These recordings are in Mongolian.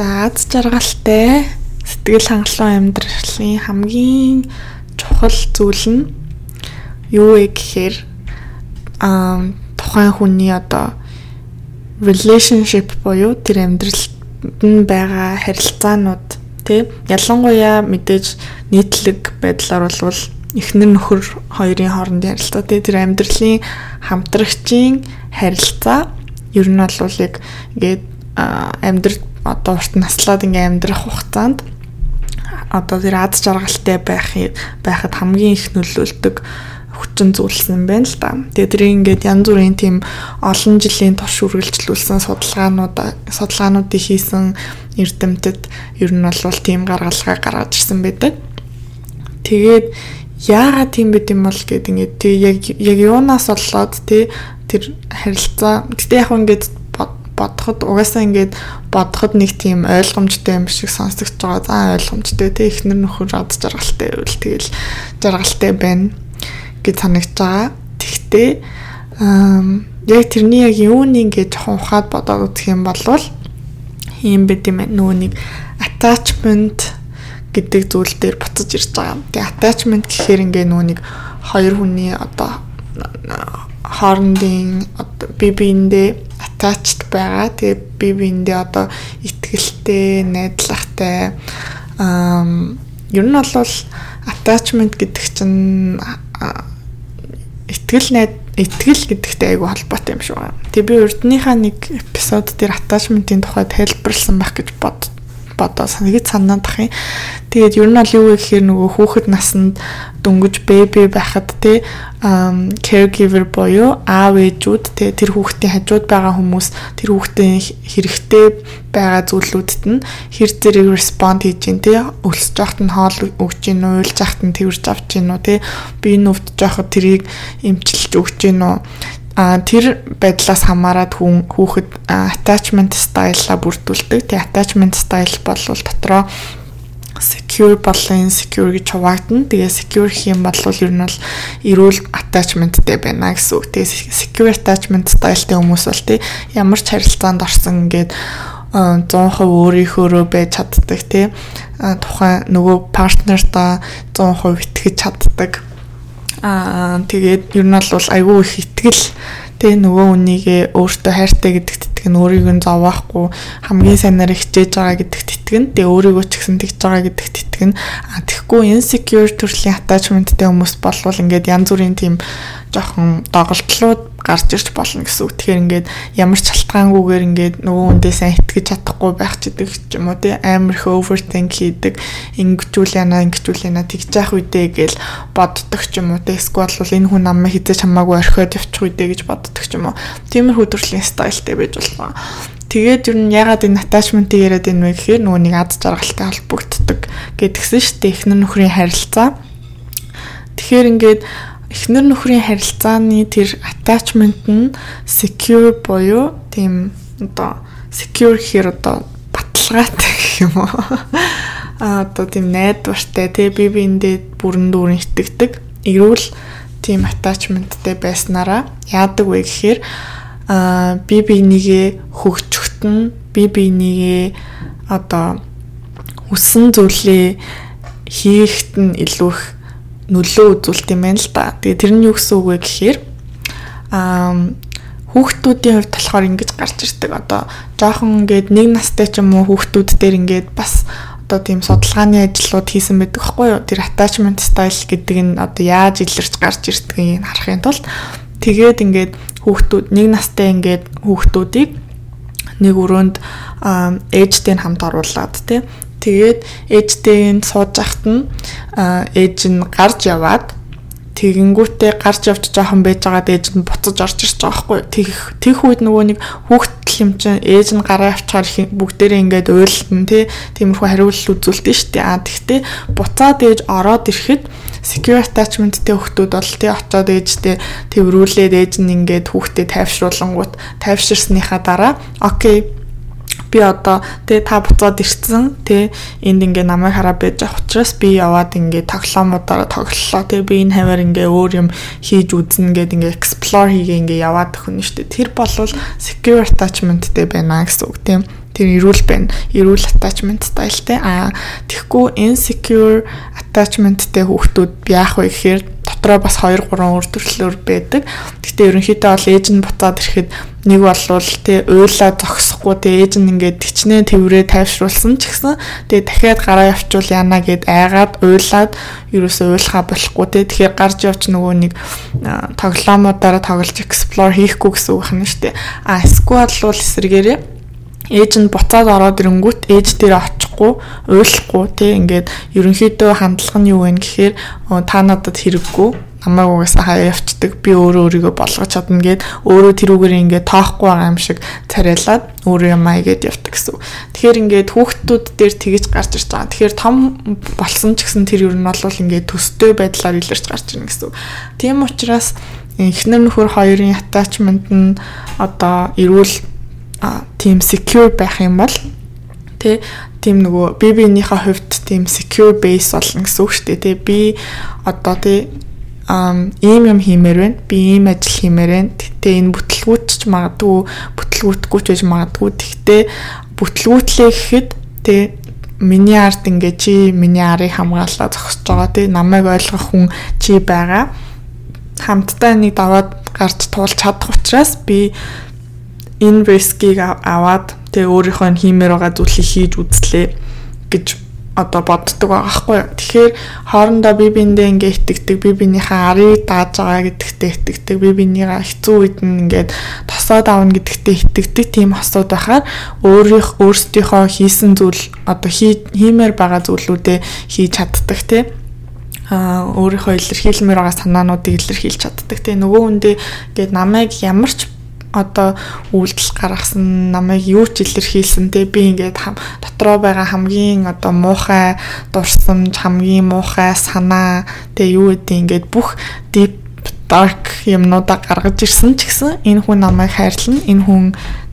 За аз жаргалтай. Сэтгэл хангалуун амьдралын хамгийн чухал зүйл нь юу вэ гэхээр аа тухайн хүний одоо relationship буюу тэр амьдралд нь байгаа харилцаанууд тий ялангуяа мэдээж нийтлэг байдлаар бол эхнэр нөхөр хоёрын хоорондын харилцаа тий тэр амьдралын хамтрагчийн харилцаа ер нь бол яг ингээд амьдрал одоо урт наслаад ингээм амьдрах хугацаанд одоо тэр аз жаргалтай байх байхад хамгийн их нөлөөлдөг хүчин зүйлсэн байна л да. Тэгээ тэрийг ингээд янз бүрийн тийм олон жилийн турш үргэлжлүүлсэн судалгаанууд судалгаануудыг хийсэн эрдэмтэд ер нь бол тийм гаргалгаа гаргаж ирсэн байдаг. Тэгээд яагаад тийм байд юм бол гэд ингээд тэг яг яг юунаас болоод тий тэр харилцаа гэтээ яг ингээд бодоход угаасаа ингээд бодоход нэг тийм ойлгомжтой юм шиг сонсогдож байгаа. За ойлгомжтой те ихнэр нөхөр ад жаргалтай байвал тэгэл жаргалтай байна гэж санагч байгаа. Тэгтээ яг тэрний яг юуны ингээд жоохон ухаад бодоод үзэх юм бол юм байт юм нөгөө нэг attachment гэдэг зүйл дээр буцаж ирж байгаа. Тэгээ attachment гэхээр ингээ нөгөө нэг хоёр хүний одоо хоорондын одоо бие биендээ attached байгаа. Тэгээ бие биендээ одоо итгэлтэй, найдлахтай ам ер нь бол attachment гэдэг чинь итгэл найд итгэл гэдэгтэй айгүй холбоотой юм шиг байна. Тэгээ би урдныхаа нэг эпизод дээр attachment-ийн тухай тайлбарласан байх гэж бод бодоо санагд санаад ах юм. Тэгээд ер нь бол юу гэхээр нөгөө хүүхэд наснд дөнгөж бэби байхад те caregiver буюу аав ээжүүд те тэр хүүхдийн хажууд байгаа хүмүүс тэр хүүхдийн хэрэгтэй байгаа зүйлүүдэд нь хэр зэрэг respond хийж гин те өлсөж явахт нь хоол өгч гин үү уйлж явахт нь тэрж авч гин үү те би нүвдж явахд тэрийг эмчилж өгч гин үү а тэр байдлаас хамаарат хүн хүүхэд attachment style-а бүрдүүлдэг. Тэгээ attachment style бол дотроо secure болон insecure гэж хуваагдана. Тэгээ secure гэх юм бол ер нь бол эрүүл attachmentтэй байна гэсэн үг. Тэгээ secure attachment style-тэй хүмүүс бол тий ямар ч харилцаанд орсон ингээд 100% өөрийнхөөрөө байж чаддаг тий тухайн нөгөө партнерта 100% итгэж чаддаг Аа тэгээд ер нь бол айгүй их итгэл. Тэг нөгөө үнийгээ өөртөө хайртай гэдэгт итгэн өөрийгөө нь зовохгүй хамгийн сайнаар хичээж байгаа гэдэгт итгэн тэг өөрийгөө ч гэсэн тэгж байгаа гэдэгт итгэн а тэгэхгүй insecure төрлийн attachmentтэй хүмүүс болвол ингээд янз бүрийн тийм жоохон доголдлууд гарч ирж болно гэсэн үг. Тэгэхээр ингээд ямар ч шалтгаангүйгээр ингээд нөгөө хүндээ сайн итгэж чадахгүй байх ч гэдэг ч юм уу тий амар их overthink хийдэг ингэжүүл яна ингэжүүл яна тэгж яах үедээ гэж боддог ч юм уу тий эсвэл бол энэ хүн намайг хизээж хамаагүй орхиод явчих үедээ гэж боддог ч юм уу. Тиймэрхүү төрлийн стайлтэй байж болно. Тэгээд ер нь ягаад энэ attachment-ийг яриад байна вэ гэхээр нөгөө нэг аз жаргалтай холбогддог гэдгсэн шүү дээ. Эхнэр нөхрийн харилцаа. Тэгэхээр ингээд эхнэр нөхрийн харилцааны тэр attachment нь secure буюу тийм одоо secure гэхээр одоо баталгаатай гэх юм уу а одоо тийм найдвартай тий би биэндээ бүрэн дүүрэн итгэдэг эрүүл тийм attachmentтэй байснараа яадаг вэ гэхээр а би бинийгээ хөгжөхтөн би бинийгээ одоо хүссэн зүйлээ хийхэд нь илүү их нөлөө үзүүлт юм байна л да. Тэгээ тэр нь юу гэсэн үг вэ гэхээр аа хүүхдүүдийн хувьд болохоор ингэж гарч ирдэг. Одоо жоохон ингээд нэг настай ч юм уу хүүхдүүд дээр ингээд бас одоо тийм судалгааны ажлууд хийсэн байдаг байхгүй юу? Тэр attachment style гэдэг нь одоо яаж илэрч гарч ирдгийг харахын тулд тэгээд ингээд хүүхдүүд нэг настай ингээд хүүхдүүдийг нэг өрөөнд ээжтэй хамт оруулаад тий Тэгээд ээжтэйг сууж ахт нь ээж нь гарч яваад тэгэнгүүтээ гарч явж жоохон байж байгаа ээж нь буцаж орж ирж байгаа байхгүй. Тэгэх тех үед нөгөө нэг хүүхдэл юм чинь ээж нь гараа авчаар бүгдээрээ ингээд уйлтан тий тиймэрхүү хариулт үзүүлдэг шүү дээ. А тэгтээ буцаад ээж ороод ирэхэд secure attachmentтэй хүүхдүүд бол тий очоод ээжтэй тэрврүүлээд ээж нь ингээд хүүхдэд тайвшруулангууд тайвширсныхаа дараа окей би одоо тэгээ та буцаад ирсэн тэгээ энд ингээ намайг хараа байж авах учраас би яваад ингээ тоглоомудаараа тоглолоо тэгээ би энэ хаваар ингээ өөр юм хийж үзнэ гэд ингээ explore хийгээ ингээ яваад өхөн нь штэ тэр болвол secure attachmentтэй байна гэсэн үг тийм Тэр эрүүл байна. Эрүүл attachment стайлтай. А тэгэхгүй insecure attachmentтэй хүүхдүүд яах вэ гэхээр дотроо бас 2 3 өөр төрлөөр байдаг. Гэхдээ ерөнхийдөө бол ээж нь буцаад ирэхэд нэг болвол тий уйлаа зогсохгүй тий ээж нь ингээд тичнээ тэрврээ тайвшруулсан ч гэсэн тий дахиад гараа явчвал яана гэд айгаад уйлаад ерөөсөө уйлахаа болохгүй тий тэгэхээр гарч явч нөгөө нэг тоглоомуудаараа тоглож explore хийхгүй гэсэн үг шүү дээ. А эсвэл бол эсрэгээрээ ээж нь буцаад ороод ирэнгүүт ээж дээр очихгүй уйлахгүй тий ингээд ерөнхийдөө хандлага нь юу вэ гэхээр та надад хэрэггүй намайг угаасаа хаяа явцдаг би өөрөө өөрийгөө болгож чадна гэд өөрөө тэрүүгээр ингээд тоохгүй байгаа юм шиг царайлаад өөрөө юмаа игээд явдаг гэсэн. Тэгэхээр ингээд хүүхдүүд дээр тэгэж гарч ирж байгаа. Тэгэхээр том болсон ч гэсэн тэр юу нь бол ингээд төстэй байдлаар илэрч гарч ирнэ гэсэн. Тийм учраас эхнэр нөхөр хоёрын attachment нь одоо эрүүл тийм secure байх юм бол тэ тийм нөгөө би биенийхээ хувьд тийм secure base болно гэсэн үг шүү дээ. Тэ би одоо тэ ийм юм хиймээр байна. Би ийм ажил хиймээр байна. Тэгтээ энэ бүтлгүүтч магадгүй бүтлгүүтгүй ч байж магадгүй. Тэгтээ бүтлгүүтлээ гэхэд тэг миний арт ингээ чи миний арыг хамгаалаа зогсож байгаа тий намайг ойлгох хүн чи байгаа хамтдаа нэг даваад гарч туулж чадах учраас би энэ рискийг аваад тэг өөрийнхөө хиймээр байгаа зүйлийг хийж үзлээ гэж одоо боддог байгаа хгүй юу. Тэгэхээр хоорондоо би биендээ ингээ итгэдэг, би биенийхээ арыг дааж байгаа гэдэгтээ итгэдэг, би биенийгаа хэцүү үед нь ингээд тосоод авна гэдэгтээ итгэдэг тийм хосууд байхаар өөрийнх өөрсдийнхөө хийсэн зүйл одоо хиймээр байгаа зүйлүүдээ хийж чаддаг тийм өөрийнхөө илэрхийлмээр байгаа санаануудыг илэрхийлж чаддаг. Тэгээ нөгөө хүндээ ингээд намайг ямар ч одоо үйлдэл гаргасан намайг юу ч илэрхийлсэн те би ингээд дотроо байгаа хамгийн одоо муухай дурсамж хамгийн муухай санаа те юу гэдэг ингээд бүх deep dark юмнуудаа гаргаж ирсэн ч гэсэн энэ хүн намайг хайрлана энэ хүн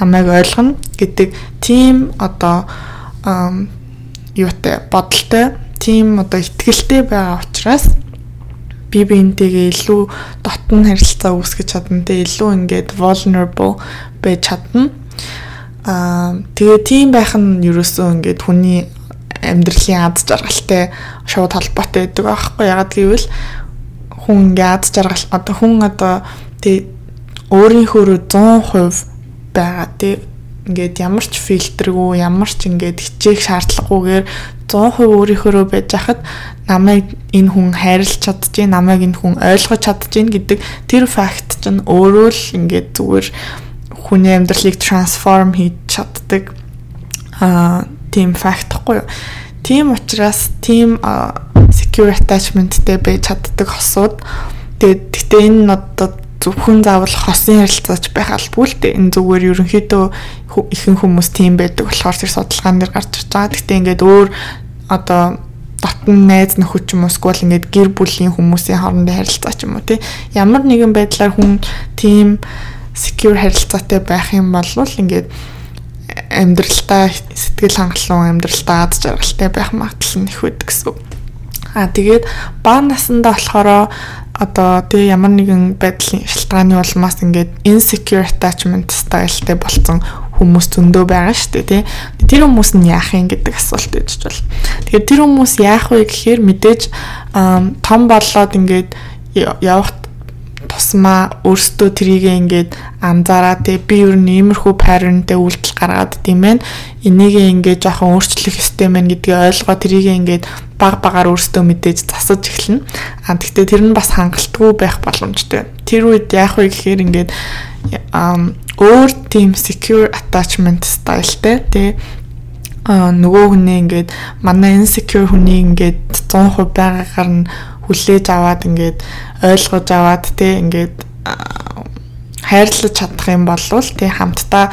намайг ойлгоно гэдэг тийм одоо юутай бодолтой тийм одоо ихтгэлтэй байгаа учраас би биентэйгээ илүү дотн харилцаа үүсгэж чадна те илүү ингээд vulnerable байж чадна. Аа тэгээ тийм байх нь ерөөсөө ингээд хүний амьдралын аз жаргалтай шууд холбоотой байдаг аахгүй ягаад гэвэл хүн ингээд аз жаргал одоо хүн одоо тэг өөрийнхөө 100% байгаа тэг ингээд ямар ч фильтргүй ямар ч ингээд хичээх шаардлагагүйгээр 100% өөрийнхөө байж хахад намайг энэ хүн хайрлаж чадчих, намайг энэ хүн ойлгож чадчих гэдэг тэр факт чинь өөрөө л ингээд зүгээр хүний амьдралыг трансформ хийж чаддаг аа тийм факт гэхгүй юу. Тийм учраас тийм secure attachmentтэй байж чаддаг хосууд тэгээд гэтээ энэ одоо зөвхөн заавал хосын харилцаач байх албагүй л дээ. Энэ зүгээр ерөнхийдөө ихэнх хүмүүс тийм байдаг болохоор тэр судалгаан дээр гарч ирж байгаа. Гэтэ ингээд өөр одоо дотн найз нөхөд ч юм уу эсвэл ингээд гэр бүлийн хүмүүсийн хоорондын харилцаа ч юм уу тий ямар нэгэн байдлаар хүн тийм secure харилцаатай байх юм бол ингээд амьдралдаа сэтгэл хангалуун амьдралдаа аз жаргалтай байх магадлал нь их байдаг гэсэн. Аа тэгээд бага насндаа болохоор одоо тэг ямар нэгэн байдлын шалтгааны улмаас ингээд insecure attachment styleтэй болсон хүмүүс зөндөө байгаа шүү дээ тий. Тэр хүмүүс нь яах юм гэдэг асуулт ээж бол. Тэгэхээр тэр хүмүүс яах вэ гэхээр мэдээж том боллоод ингээд явах тусмаа өөрсдөө трийг ингээд анзаараа тий би ер нь иймэрхүү паренттэй үйлдэл гаргаад тийм ээ энийг ингээд жоохон өөрчлөх ёстой мэн гэдгийг ойлгоо трийг ингээд баг багаар өөрсдөө мэдээж засаж эхэлнэ. А тэгтээ тэр нь бас хангалтгүй байх боломжтой. Тэр үед яах вэ гэхээр ингээд өөр team secure attachment styleтэй тий нөгөө хүнээ ингээд манай insecure хүнийг ингээд 100% байгаагаар нь хүлээж аваад ингээд ойлгож аваад тий ингээд хайрлаж чадах юм бол тий хамтдаа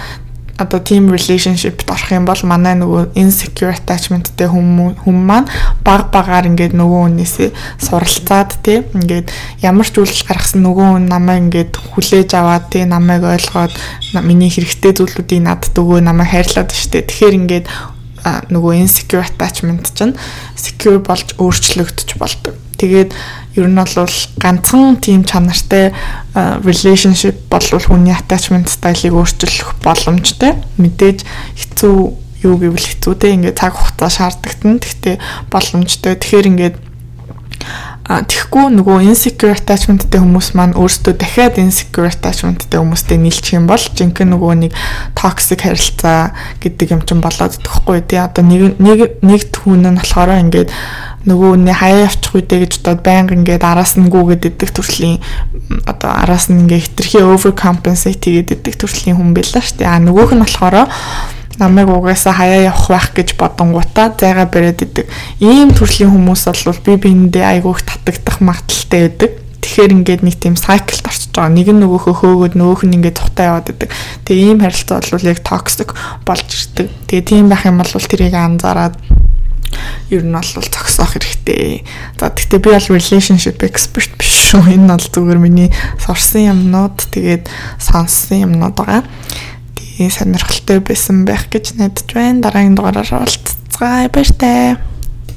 одоо team relationship орох юм бол манай нөгөө insecure attachmentтэй хүмүүс хүм маань баг багаар ингээд нөгөө хүнээсээ суралцаад тий ингээд ямар ч үйлдэл гаргасан нөгөө хүн намайг ингээд хүлээж аваад тий намайг ойлгоод миний хэрэгтэй зүйлүүдийг надад өгөө намайг хайрлаад штэ тэгэхээр ингээд нөгөө insecure attachment чинь secure болж өөрчлөгдөж болдог. Тэгээд ер нь бол ганцхан тийм чанартай relationship болвол хүний attachment style-ыг өөрчилөх боломжтой. Мэдээж хэцүү юу гэвэл хэцүүтэй ингээд цаг хугацаа шаардлагатан. Гэхдээ боломжтой. Тэгэхээр ингээд тэгэхгүй нөгөө insecure attachmentтэй хүмүүс маань өөрсдөө дахиад insecure attachmentтэй хүмүүстэй нийлчих юм бол жинхэнэ нөгөө нэг toxic харилцаа гэдэг юм чинь болоод төгхгүй тий одоо нэг нэг нэг түүн нь болохоор ингээд нөгөө нэ хаяа явчих үедээ гэж бодоод байнга ингээд араас нь гүгээд идэх төрлийн одоо араас нь ингээд хитрхи overcompensate хийгээд идэх төрлийн хүн байлаа шүү дээ. А нөгөөх нь болохоор намайг угаасаа хаяа явах байх гэж бодонгуудаа зайгаа бариад идэг. Ийм төрлийн хүмүүс бол би биендээ айгүй их татагдах магадaltaй байдаг. Тэгэхээр ингээд нэг тийм cyclд орчиж байгаа. Нэг нь нөгөөхөө хөөгөөд нөгөөх нь ингээд цухтаа яваад идэг. Тэгээ ийм харилцаа бол яг toxic болж ирдэг. Тэгээ тийм байх юм бол тэрийг анзаараад ер нь бол зогсоох хэрэгтэй. За тэгтээ би бол relationship expert биш шүү. Энэ бол зүгээр миний сурсан юмнууд тэгээд сонссон юмнууд байгаа сонирхолтой байсан байх гэж найдаж байна. Дараагийн дугаараар уулзцгаая баяр таа.